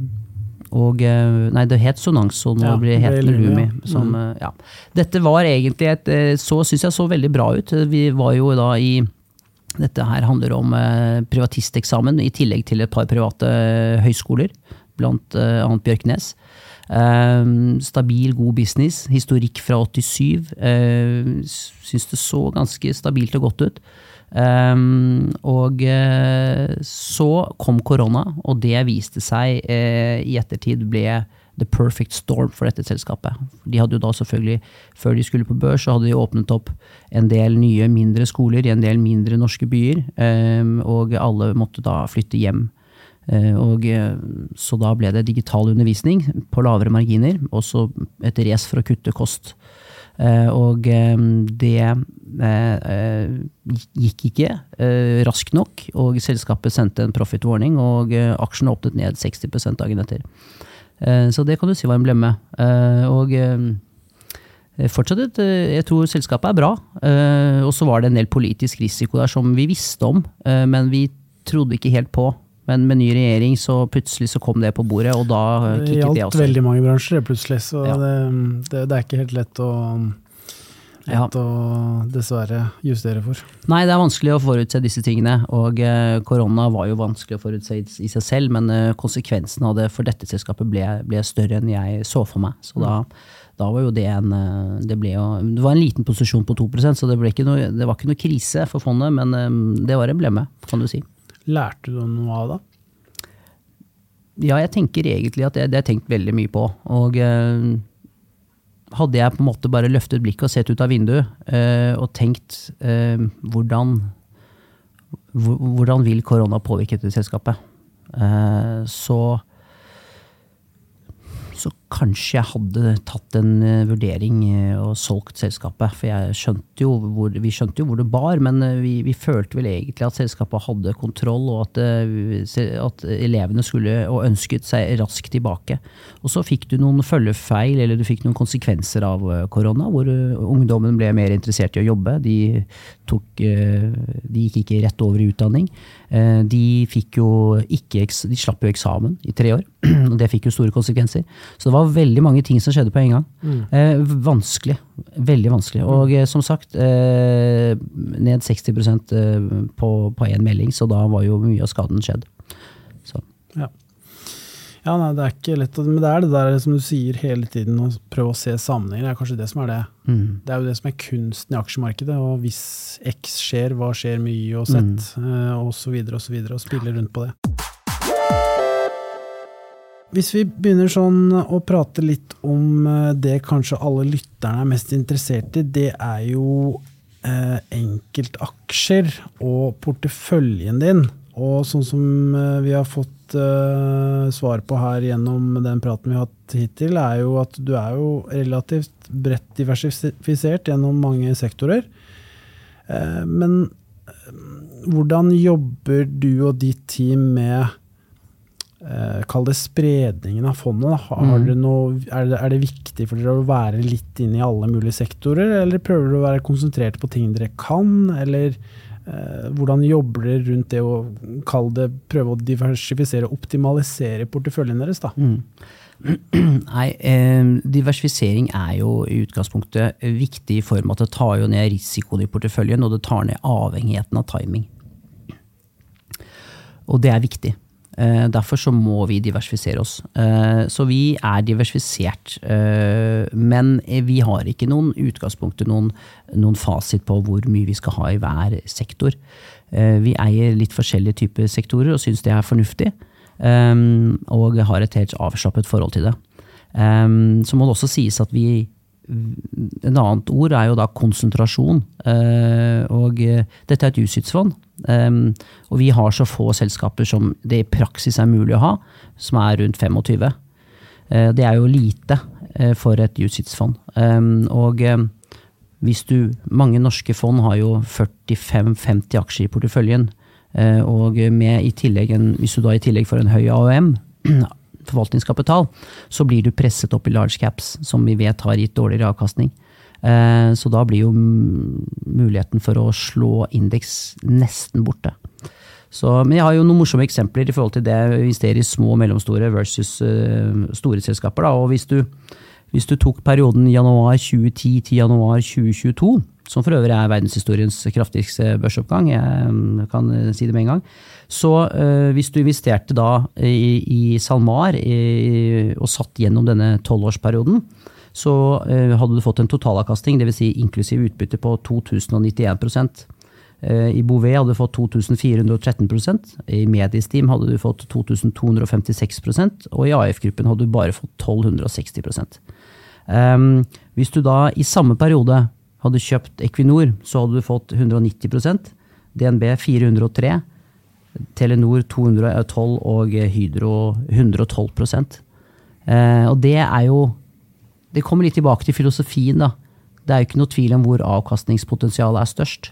og eh, Nei, det het Sonanso, nå ja, blir het Lumi. Som, mm. ja. Dette var egentlig et eh, Så syns jeg så veldig bra ut. Vi var jo da i Dette her handler om privatisteksamen, i tillegg til et par private høyskoler, blant annet Bjørknes. Stabil, god business. Historikk fra 87. Uh, Syns det så ganske stabilt og godt ut. Um, og uh, så kom korona, og det viste seg uh, i ettertid ble the perfect storm for dette selskapet. De hadde jo da selvfølgelig, Før de skulle på børs, så hadde de åpnet opp en del nye, mindre skoler i en del mindre norske byer. Um, og alle måtte da flytte hjem. Uh, og Så da ble det digital undervisning på lavere marginer, og så et race for å kutte kost. Eh, og det eh, gikk ikke eh, raskt nok, og selskapet sendte en profit warning, og aksjen åpnet ned 60 dagen etter. Så det kan du si var en blemme. Og fortsatt et, jeg tror selskapet er bra. Og så var det en del politisk risiko der som vi visste om, men vi trodde ikke helt på. Men med ny regjering så plutselig så kom det på bordet, og da kicket det også. Det gjaldt veldig mange bransjer plutselig, så ja. det, det, det, er ikke helt lett å Ja. å dessverre justere for. Nei, det er vanskelig å forutse disse tingene. Og eh, korona var jo vanskelig å forutse i, seg selv, men eh, konsekvensen av det for dette selskapet ble, ble større enn jeg så for meg. Så da, da var jo det en eh, det, jo, det var en liten posisjon på 2% så det, noe, det var ikke noe krise for fondet, men eh, det var emblemet, kan du si. Lærte du noe av det? Ja, jeg tenker egentlig at det, det har jeg tenkt veldig mye på. Og eh, hadde jeg på en måte bare løftet blikket og sett ut av vinduet eh, og tenkt eh, hvordan, hvordan vil korona påvirke dette selskapet, eh, så så kanskje jeg hadde tatt en eh, vurdering eh, og solgt selskapet. For skjønte hvor, vi skjønte jo hvor det bar, men eh, vi, vi følte vel egentlig at selskapet hadde kontroll, og at, at elevene skulle og ønsket seg raskt tilbake. Og så fikk du noen følgefeil, eller du fikk noen konsekvenser av korona, hvor ungdommen ble mer interessert i å jobbe. De, tok, de gikk ikke rett over i utdanning. De, fikk jo ikke, de slapp jo eksamen i tre år, og det fikk jo store konsekvenser. Så det var veldig mange ting som skjedde på en gang. Eh, vanskelig. Veldig vanskelig. Og eh, som sagt, eh, ned 60 eh, på én melding, så da var jo mye av skaden skjedd. Så. Ja. ja, nei, det er ikke lett, men det er det der som du sier hele tiden, å prøve å se sammenhenger. Det er kanskje det som er det. Mm. Det er jo det som er kunsten i aksjemarkedet. Og hvis X skjer, hva skjer med Y og Z, eh, og så videre og så videre, og spille rundt på det. Hvis vi begynner sånn å prate litt om eh, det kanskje alle lytterne er mest interessert i, det er jo eh, enkeltaksjer og porteføljen din. Og sånn som eh, vi har fått eh, svar på her gjennom den praten vi har hatt hittil, er jo at du er jo relativt bredt diversifisert gjennom mange sektorer. Eh, men eh, hvordan jobber du og ditt team med Kall det spredningen av fondet. Mm. dere noe, er, det, er det viktig for dere å være litt inne i alle mulige sektorer, eller prøver dere å være konsentrert på ting dere kan, eller eh, hvordan jobber dere rundt det å kalle det, prøve å diversifisere og optimalisere porteføljen deres? Da? Mm. Nei, eh, diversifisering er jo i utgangspunktet viktig i form av at det tar jo ned risikoen i porteføljen, og det tar ned avhengigheten av timing. Og det er viktig. Eh, derfor så må vi diversifisere oss. Eh, så vi er diversifisert, eh, men vi har ikke noen utgangspunktet, noen, noen fasit på hvor mye vi skal ha i hver sektor. Vi eier litt forskjellige typer sektorer og syns det er fornuftig. Og har et helt avslappet forhold til det. Så må det også sies at vi En annet ord er jo da konsentrasjon. Uh, og uh, dette er et USITS-fond. Um, og vi har så få selskaper som det i praksis er mulig å ha, som er rundt 25. Uh, det er jo lite for et USITS-fond. Um, og hvis du, mange norske fond har jo 45-50 aksjer i porteføljen. Eh, Og med i tillegg en, hvis du da i tillegg får en høy AOM, forvaltningskapital, så blir du presset opp i large caps, som vi vet har gitt dårligere avkastning. Eh, Så da blir jo muligheten for å slå indeks nesten borte. Så, men jeg har jo noen morsomme eksempler i forhold til det å investere i små og mellomstore versus eh, store selskaper. Da. Og hvis du, hvis du tok perioden januar 2010 til januar 2022, som for øvrig er verdenshistoriens kraftigste børsoppgang, jeg mm, kan eh, si det med en gang, så eh, hvis du investerte da i, i SalMar i, og satt gjennom denne tolvårsperioden, så eh, hadde du fått en totalavkastning, dvs. Si inklusiv utbytte på 2091 Eh, I Bouvet hadde du fått 2413% i Mediestim hadde du fått 2256% og i AF-gruppen hadde du bare fått 1260 um, Hvis du da i samme periode hadde kjøpt Equinor, så hadde du fått 190% DNB 403 Telenor 212 og Hydro 112 eh, Og det er jo Det kommer litt tilbake til filosofien, da. Det er jo ikke noe tvil om hvor avkastningspotensialet er størst.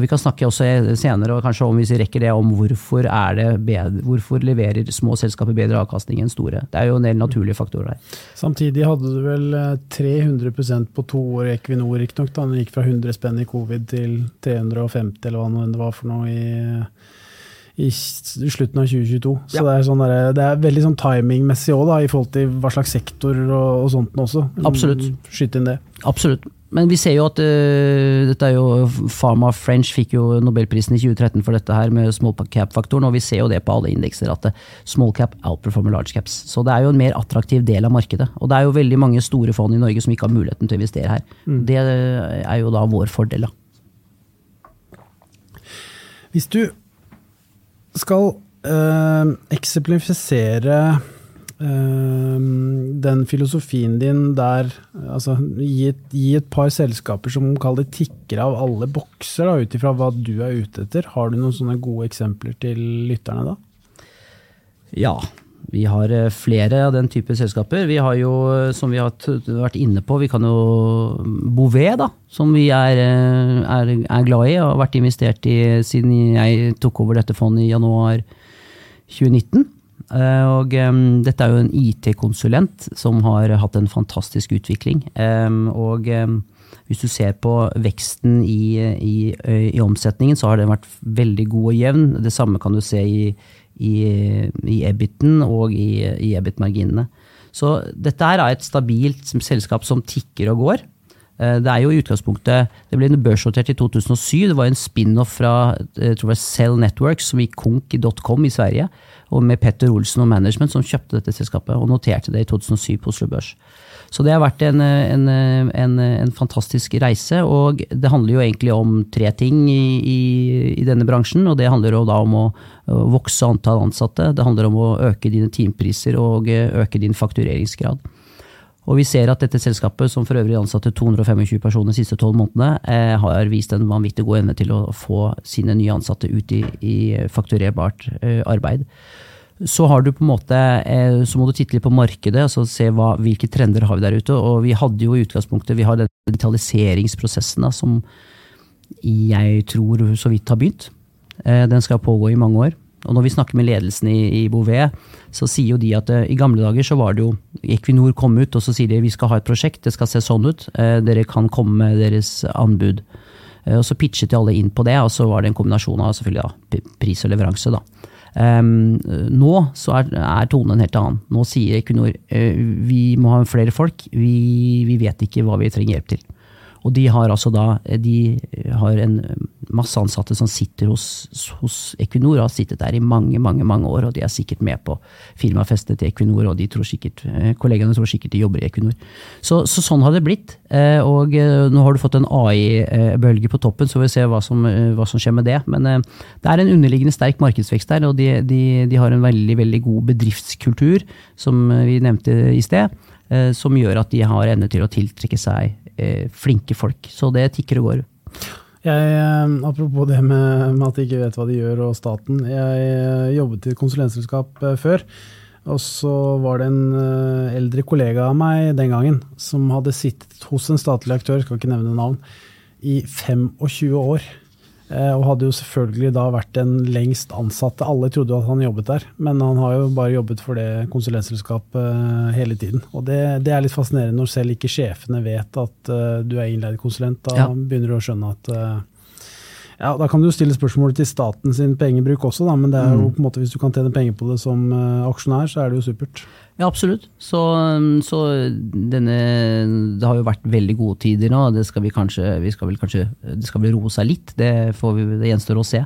Vi kan snakke også senere og kanskje om hvis vi rekker det, om hvorfor, det bedre, hvorfor leverer små selskaper bedre avkastning enn store. Det er jo en del naturlige faktorer der. Samtidig hadde du vel eh, 300% på to år i Equinor, riktignok. Den gikk fra 100 spenn i covid til 350, eller hva det var for noe i, i slutten av 2022. Så Ja. det, er sånn der, det er veldig sånn timingmessig òg, i forhold til hva slags sektor og, og sånt også. Absolutt. Skyt inn det. Absolutt. Men vi ser jo at uh, dette er jo Pharma French fikk jo Nobelprisen i 2013 for dette her med small cap-faktoren, og vi ser jo det på alle indekser at eh, small cap outperformer large caps. Så det er jo en mer attraktiv del av markedet. Og det er jo veldig mange store fond i Norge som ikke har muligheten til å investere her. Det er jo da vår fordel, da. Hvis du skal øh, eksemplifisere øh, den filosofien din der altså, gi, et, gi et par selskaper som kaller det tikker av alle bokser, ut ifra hva du er ute etter. Har du noen sånne gode eksempler til lytterne da? Ja, vi har eh, flere av den type selskaper. Vi har jo, eh, som vi har vært inne på, vi kan jo Bouvet, da, som vi er, eh, er, er glad i og har vært investert i siden jeg tok over dette fondet i januar 2019. Eh, Og um, dette er jo en IT-konsulent som har hatt en fantastisk utvikling. Um, Og um, hvis du ser på veksten i, i, i omsetningen, så har den vært veldig god og jevn. Det samme kan du se i, i, i EBIT-en og i, i EBIT-marginene. Så dette er et stabilt selskap som tikker og går. Eh, Det er jo i utgangspunktet, det ble børsnotert i 2007. Det var en spin-off fra eh, tror det Cell Networks, som gikk konk i .com i Sverige. Og med Petter Olsen og Management som kjøpte dette selskapet og noterte det i 2007 på Oslo Børs. Så det har vært en, en, en, en fantastisk reise, og det handler jo egentlig om tre ting i, i, i denne bransjen. og Det handler jo da om å vokse antall ansatte, det handler om å øke dine timepriser og øke din faktureringsgrad. Og vi ser at dette selskapet, som for øvrig ansatte 225 personer de siste tolv månedene, eh, har vist en vanvittig god evne til å få sine nye ansatte ut i, i fakturerbart eh, arbeid. Så har du på en måte, eh, så må du titte litt på markedet og så se hva, hvilke trender har vi der ute. Og vi hadde jo i utgangspunktet vi har den digitaliseringsprosessen da, som jeg tror så vidt har begynt. Eh, Den skal pågå i mange år. Og når vi snakker med ledelsen i, i Bouvet, så sier jo de at eh, i gamle dager så var det jo Equinor kom ut og så sier de vi skal ha et prosjekt, det skal se sånn ut. Dere kan komme med deres anbud. Og så pitchet de alle inn på det, og så var det en kombinasjon av selvfølgelig da, pris og leveranse. da. Um, nå så er, er tonen en helt annen. Nå sier Equinor uh, vi må ha flere folk, vi, vi vet ikke hva vi trenger hjelp til. Og de har altså da de har en masse ansatte som sitter hos, hos Equinor, har sittet der i mange mange, mange år, og de er sikkert med på firmafestet til Equinor, og de tror sikkert, kollegene kollegaene tror sikkert de jobber i Equinor. Så, så sånn har det blitt. Eh, Og eh, nå har du fått en AI-bølge på toppen, så vi får se hva som, eh, hva som skjer med det. Men eh, det er en underliggende sterk markedsvekst der, og de, de, de har en veldig, veldig god bedriftskultur, som eh, vi nevnte i sted, eh, som gjør at de har evne til å tiltrekke seg eh, flinke folk. Så det tikker og går. Jeg, eh, apropos det med, med at de ikke vet hva de gjør, og staten. Jeg eh, jobbet i et konsulentselskap eh, før. Og så var det en eldre kollega av meg den gangen som hadde sittet hos en statlig aktør, skal ikke nevne navn, i 25 år. Eh, Og hadde jo selvfølgelig da vært den lengst ansatte. Alle trodde jo at han jobbet der, men han har jo bare jobbet for det konsulentselskapet eh, hele tiden. Og det, det er litt fascinerende når selv ikke sjefene vet at uh, du er innleid konsulent. Da Ja. begynner du å skjønne at uh, ja, Da kan du jo stille spørsmålet til staten sin pengebruk også, da, men det er jo på en måte, hvis du kan tjene penger på det som uh, aksjonær, så er det jo supert. Ja, absolutt. Så, så denne Det har jo vært veldig gode tider nå. Det skal vi kanskje, vi skal vel kanskje Det skal vel roe seg litt. Det, får vi, det gjenstår å se.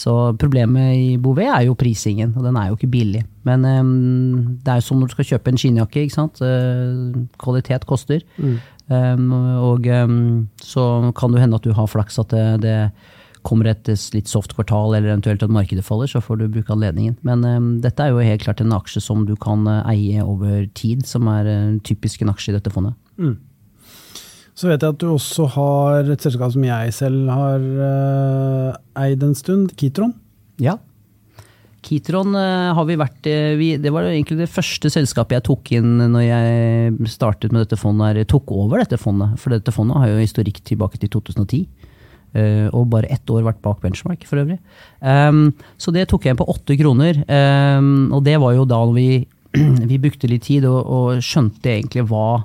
Så problemet i Bouvet er jo prisingen, og den er jo ikke billig. Men um, det er jo som når du skal kjøpe en skinnjakke, ikke sant. Uh, kvalitet koster. Um, og um, så kan det hende at du har flaks at det, det kommer et litt soft kvartal, eller eventuelt at markedet faller, så får du bruke anledningen. Men um, dette er jo helt klart en aksje som du kan uh, eie over tid, som er uh, typisk en aksje i dette fondet. Så vet jeg at du også har et selskap som jeg selv har eh, eid en stund, Kitron. Ja. Kitron uh, har vi vært uh, vi, Det var egentlig det første selskapet jeg tok inn når jeg startet med dette fondet, Jeg tok over dette fondet. For dette fondet har jo historikk tilbake til 2010. Uh, og bare ett år vært bak benchmark, for øvrig. Um, så det tok jeg på åtte kroner. Um, og det var jo da vi, vi brukte litt tid og, og skjønte egentlig hva,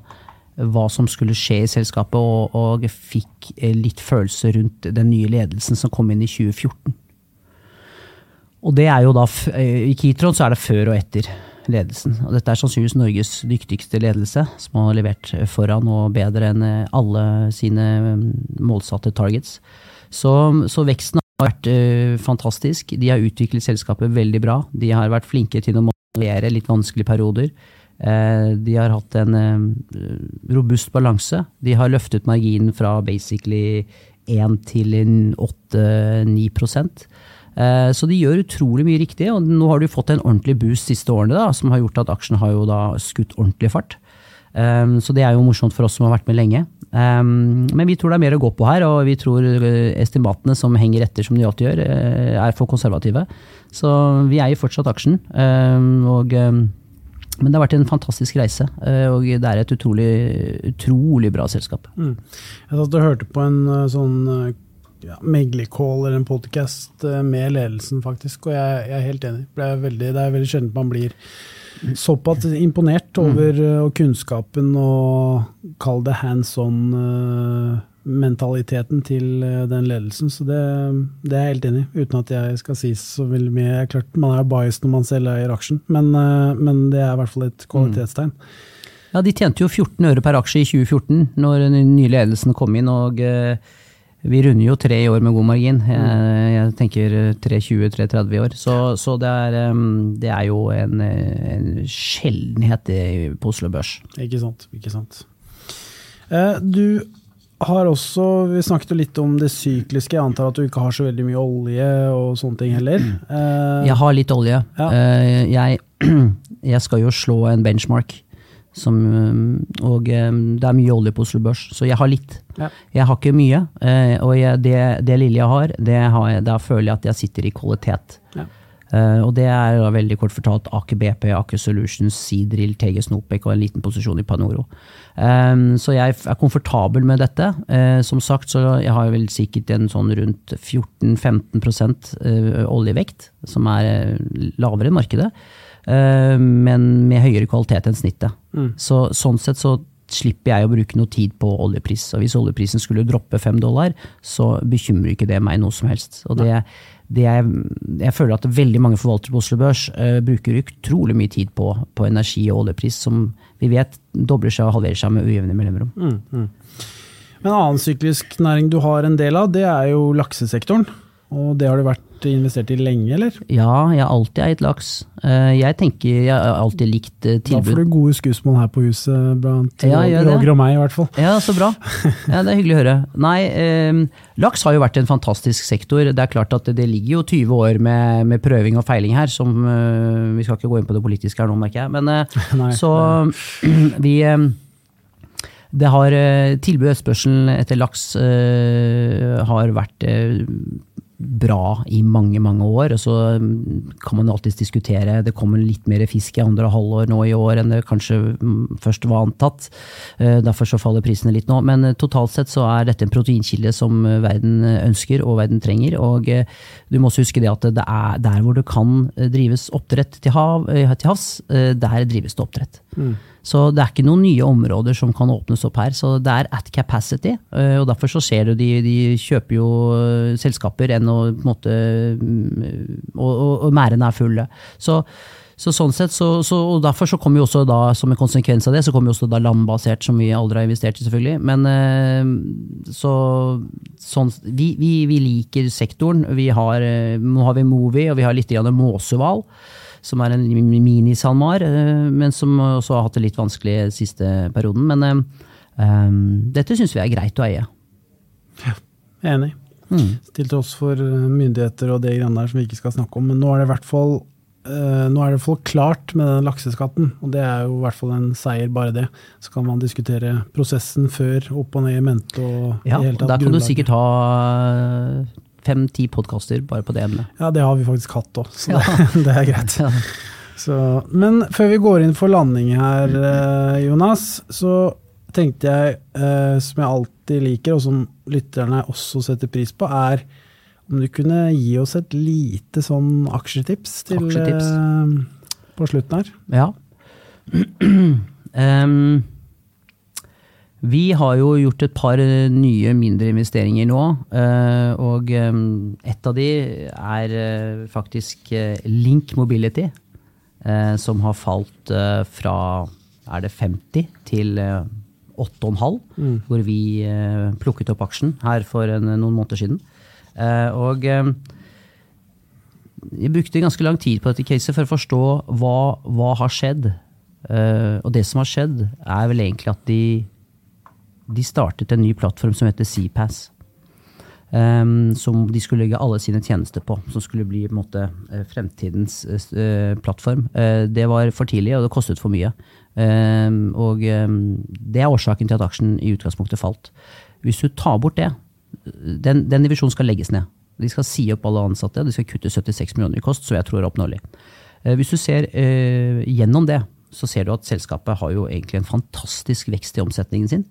hva som skulle skje i selskapet, og, og fikk eh, litt følelse rundt den nye ledelsen som kom inn i 2014. Og det er jo da, eh, I Kitron så er det før og etter ledelsen. Og dette er sannsynligvis Norges dyktigste ledelse, som har levert foran og bedre enn alle sine mm, målsatte targets. Så, så veksten har vært uh, fantastisk. De har utviklet selskapet veldig bra. De har vært flinke til å manøvrere litt vanskelige perioder. Eh, de har hatt en eh, robust balanse. De har løftet marginen fra basically 1 til 8-9 prosent. Eh, Så de gjør utrolig mye riktig, og nå har du fått en ordentlig boost siste årene, da, som har gjort at aksjen har jo da skutt ordentlig fart. Um, Så det er jo morsomt for oss som har vært med lenge. Um, Men vi tror det er mer å gå på her, og vi tror eh, estimatene som henger etter, som de alltid gjør, eh, er for konservative. Så vi eier fortsatt aksjen. Og, men det har vært en fantastisk reise, eh, og det er et utrolig, utrolig bra selskap. Mm. Jeg hørte på en eh, sånn eh, ja, meglercall eller en podcast eh, med ledelsen, faktisk, og jeg, jeg er helt enig. Det er veldig, det er veldig sjelden man blir såpass imponert over eh, og kunnskapen og kall det hands on-mentaliteten til eh, den ledelsen. Så det, det er jeg helt enig i, uten at jeg skal si så veldig mye. Jeg er Klart, Man er biased når man selv eier aksjen, men, men det er i hvert fall et kvalitetstegn. Ja, De tjente jo 14 øre per aksje i 2014, når den nye ledelsen kom inn. og eh, Vi runder jo tre i år med god margin. Jeg, jeg tenker 320-330 i år. Så, så det, er, eh, det er jo en, eh, en sjeldenhet på Oslo Børs. Ikke sant. ikke sant. Eh, Du har også, Vi snakket jo litt om det sykliske. Jeg antar at du ikke har så veldig mye olje og sånne ting heller. Eh, Jeg har litt olje. Ja. Eh, Jeg, jeg skal jo slå en benchmark. Som, eh, og eh, det er mye olje på Oslo Børs, så jeg har litt. Ja. Jeg har ikke mye, eh, og jeg, det, det lille jeg har, det har jeg, da føler jeg at jeg sitter i kvalitet. Ja. Uh, og det er da veldig kort fortalt Aker BP, Aker Solutions, Seadrill, TG Snopek og en liten posisjon i Panoro. Um, så jeg er komfortabel med dette. Uh, som sagt, så jeg har vel sikkert en sånn rundt 14-15 eh, oljevekt, som er lavere enn markedet, Uh, men med høyere kvalitet enn snittet. Mm. Så, sånn sett så slipper jeg å bruke noe tid på oljepris. Og hvis oljeprisen skulle droppe fem dollar, så bekymrer ikke det meg noe som helst. Og det, det er, jeg føler at veldig mange forvaltere på Oslo Børs uh, bruker utrolig mye tid på, på energi og oljepris, som vi vet dobler seg og halverer seg med ujevne mellomrom. Mm, mm. En annen syklisk næring du har en del av, det er jo laksesektoren. Og det har du vært investert i lenge, eller? Ja, jeg har alltid eid laks. Eh, Jeg tenker jeg har alltid likt tilbud. Da får du gode skussmål her på huset, blant Ja. Roger og meg i hvert fall. Ja, så bra. Ja, det er hyggelig å høre. Nei, eh, laks har jo vært en fantastisk sektor. Det er klart at det, ligger jo 20 år med, med prøving og feiling her, som eh, Vi skal ikke gå inn på det politiske her nå, merker jeg. Men eh, Nei, så vi eh, Det har eh, tilbud og etterspørsel etter laks eh, har vært eh, bra i mange, mange år. Og så mm, kan man alltids diskutere. Det kommer litt mer fisk i andre halvår nå i år enn det kanskje mm, først var antatt. Eh, Derfor så faller prisene litt nå. Men eh, totalt sett så er dette en proteinkilde som eh, verden ønsker og verden trenger. Og du må også huske det at det er der hvor det kan drives oppdrett til, hav, til havs, der drives det oppdrett. Mm. Så det er ikke noen nye områder som kan åpnes opp her. Så det er at capacity. eh, Og derfor så ser du de, de kjøper jo eh, selskaper enn å på en måte mm, Og, og, og merdene er fulle. Så, så sånn sett, så, så, og derfor så kommer jo også da, som en konsekvens av det, så kommer jo også da landbasert, som vi aldri har investert i, selvfølgelig. Men eh, så sånn, vi, vi, vi liker sektoren. Vi har, nå har vi Movi, og vi har litt grann Måsehval som er en mini-SalMar, eh, men som også har hatt det litt vanskelig siste perioden. Men eh, dette syns vi er greit å eie. Jeg er enig. Mm. Til tross for myndigheter og det greiene der som vi ikke skal snakke om. Men nå er det i hvert fall nå er det folk klart med den lakseskatten, og det er jo i hvert fall en seier, bare det. Så kan man diskutere prosessen før, opp og ned i mente og Ja, i hele tatt der kan du sikkert ha fem-ti podkaster bare på det emnet. Ja, det har vi faktisk hatt òg, så Ja. det, det er greit. Ja. Så, men før vi går inn for landing her, eh, Jonas, så tenkte jeg, eh, som jeg alltid liker, og som lytterne også setter pris på, er om du kunne gi oss et lite sånn aksjetips til Aksjetips. eh, på slutten her. Ja. Em, Vi har jo gjort et par eh, nye mindre investeringer nå. eh, Og eh, et av de er faktisk Link Mobility, som har falt fra er det 50 til eh, 8,5, hvor vi plukket opp aksjen her for en, noen måneder siden. Og jeg brukte ganske lang tid på dette caset for å forstå hva, hva har skjedd. Og det som har skjedd, er vel egentlig at de, de startet en ny plattform som heter CPAS. Um, som de skulle legge alle sine tjenester på. Som skulle bli måte, eh, fremtidens uh, plattform. Uh, det var for tidlig, og det kostet for mye. Um, og um, det er årsaken til at aksjen i utgangspunktet falt. Hvis du tar bort det, den, den divisjonen skal legges ned. De skal si opp alle ansatte, de skal kutte 76 millioner i kost, så jeg tror er oppnåelig. Uh, Hvis du ser gjennom det, så ser du at selskapet har jo egentlig en fantastisk vekst i omsetningen sin.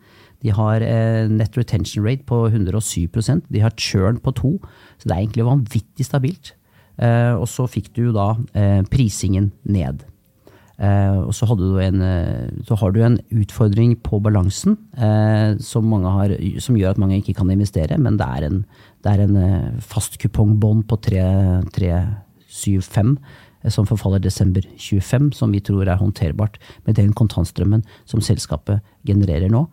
De har eh, net retention rate på 107% de har churn på 2 så det er egentlig vanvittig stabilt. Eh, og så fikk du da eh, prisingen ned. Og så, du en, så har du en utfordring på balansen som, har, som gjør at mange ikke kan investere, men det er en, det er en fast kupongbånd på 375 eh, som forfaller desember 25, som vi tror er håndterbart med den kontantstrømmen som selskapet genererer nå.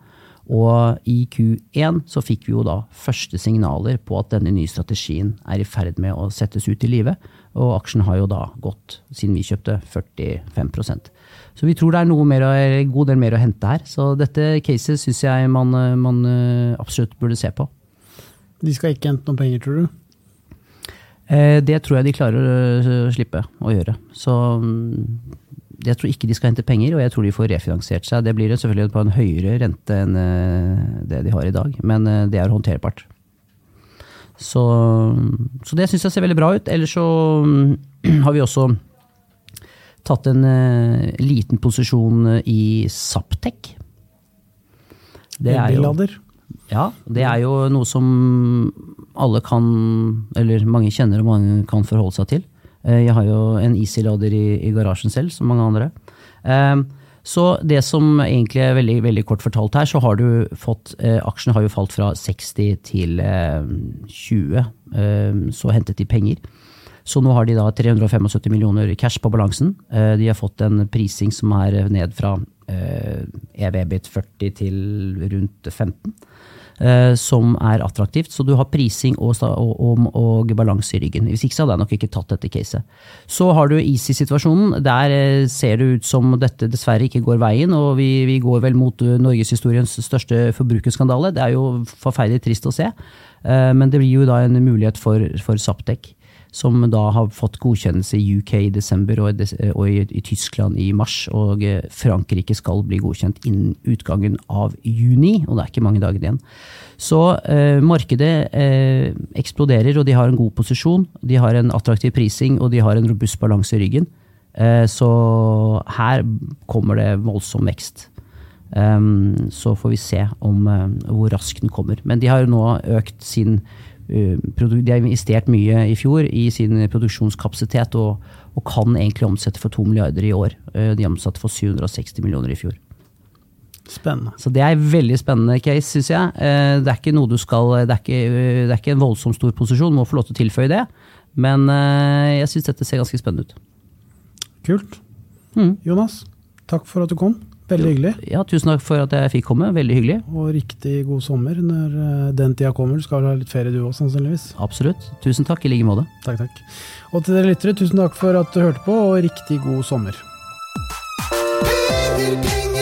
Og i Q1 så fikk vi jo da første signaler på at denne nye strategien er i ferd med å settes ut i livet, Og aksjen har jo da gått, siden vi kjøpte, 45% Så vi tror det er noe mer, en god del mer å hente her. Så dette caset syns jeg man, man eh, absolutt burde se på. De skal ikke hente noen penger, tror du? Eh, Det tror jeg de klarer å slippe å gjøre. Så mm, jeg tror ikke de skal hente penger, og jeg tror de får refinansiert seg. Det blir selvfølgelig på en høyere rente enn eh, det de har i dag, men eh, det er håndterbart. Så, så det syns jeg ser veldig bra ut. Ellers så har vi også tatt en eh, liten posisjon i Saptek. Det er jo- ja, det er jo noe som alle kan, eller mange kjenner og mange kan forholde seg til. Eh, Jeg har jo en Easy-lader i, i garasjen selv, som mange andre. Eh, Så det som egentlig er veldig, veldig kort fortalt her, så har du fått eh, Aksjene har jo falt fra 60 til eh, 20, eh, så hentet de penger. Så nå har de da 375 millioner cash på balansen. De har fått en prising som er ned fra EV-bit 40 til rundt 15 eh, som er attraktivt. Så du har prising og, og, og, balanse i ryggen. Hvis ikke så hadde jeg nok ikke tatt dette caset. Så har du Easy-situasjonen. Der eh, ser det ut som dette dessverre ikke går veien, og vi, vi går vel mot eh, norgeshistoriens største forbrukerskandale. Det er jo forferdelig trist å se, men det blir jo da en mulighet for, for Saptek. Som da har fått godkjennelse i UK i desember og, og i, Tyskland i mars. Og eh, Frankrike skal bli godkjent innen utgangen av juni, og det er ikke mange dager igjen. Så eh, markedet eh, eksploderer, og de har en god posisjon. De har en attraktiv prising, og de har en robust balanse i ryggen. Eh, så her kommer det voldsom vekst. Um, så får vi se om eh, hvor raskt den kommer. Men de har jo nå økt sin eh, De har investert mye i fjor i sin produksjonskapasitet og, og kan egentlig omsette for 2 milliarder i år. Eh, de omsatte for 760 millioner i fjor. Spennende. Så det er en veldig spennende case, syns jeg. Eh, Det er ikke noe du skal Det er ikke, det er ikke en voldsomt stor posisjon, må få lov til å tilføye det. Men eh, jeg syns dette ser ganske spennende ut. Kult. Mm. Jonas, takk for at du kom. Veldig hyggelig. Ja, Tusen takk for at jeg fikk komme. Veldig hyggelig. Og riktig god sommer når eh, den tida kommer. Du skal vel ha litt ferie du òg, sannsynligvis. Absolutt. Tusen takk i like måte. Takk, takk. Og til dere lyttere, tusen takk for at du hørte på, og riktig god sommer. Penger, penger, penger,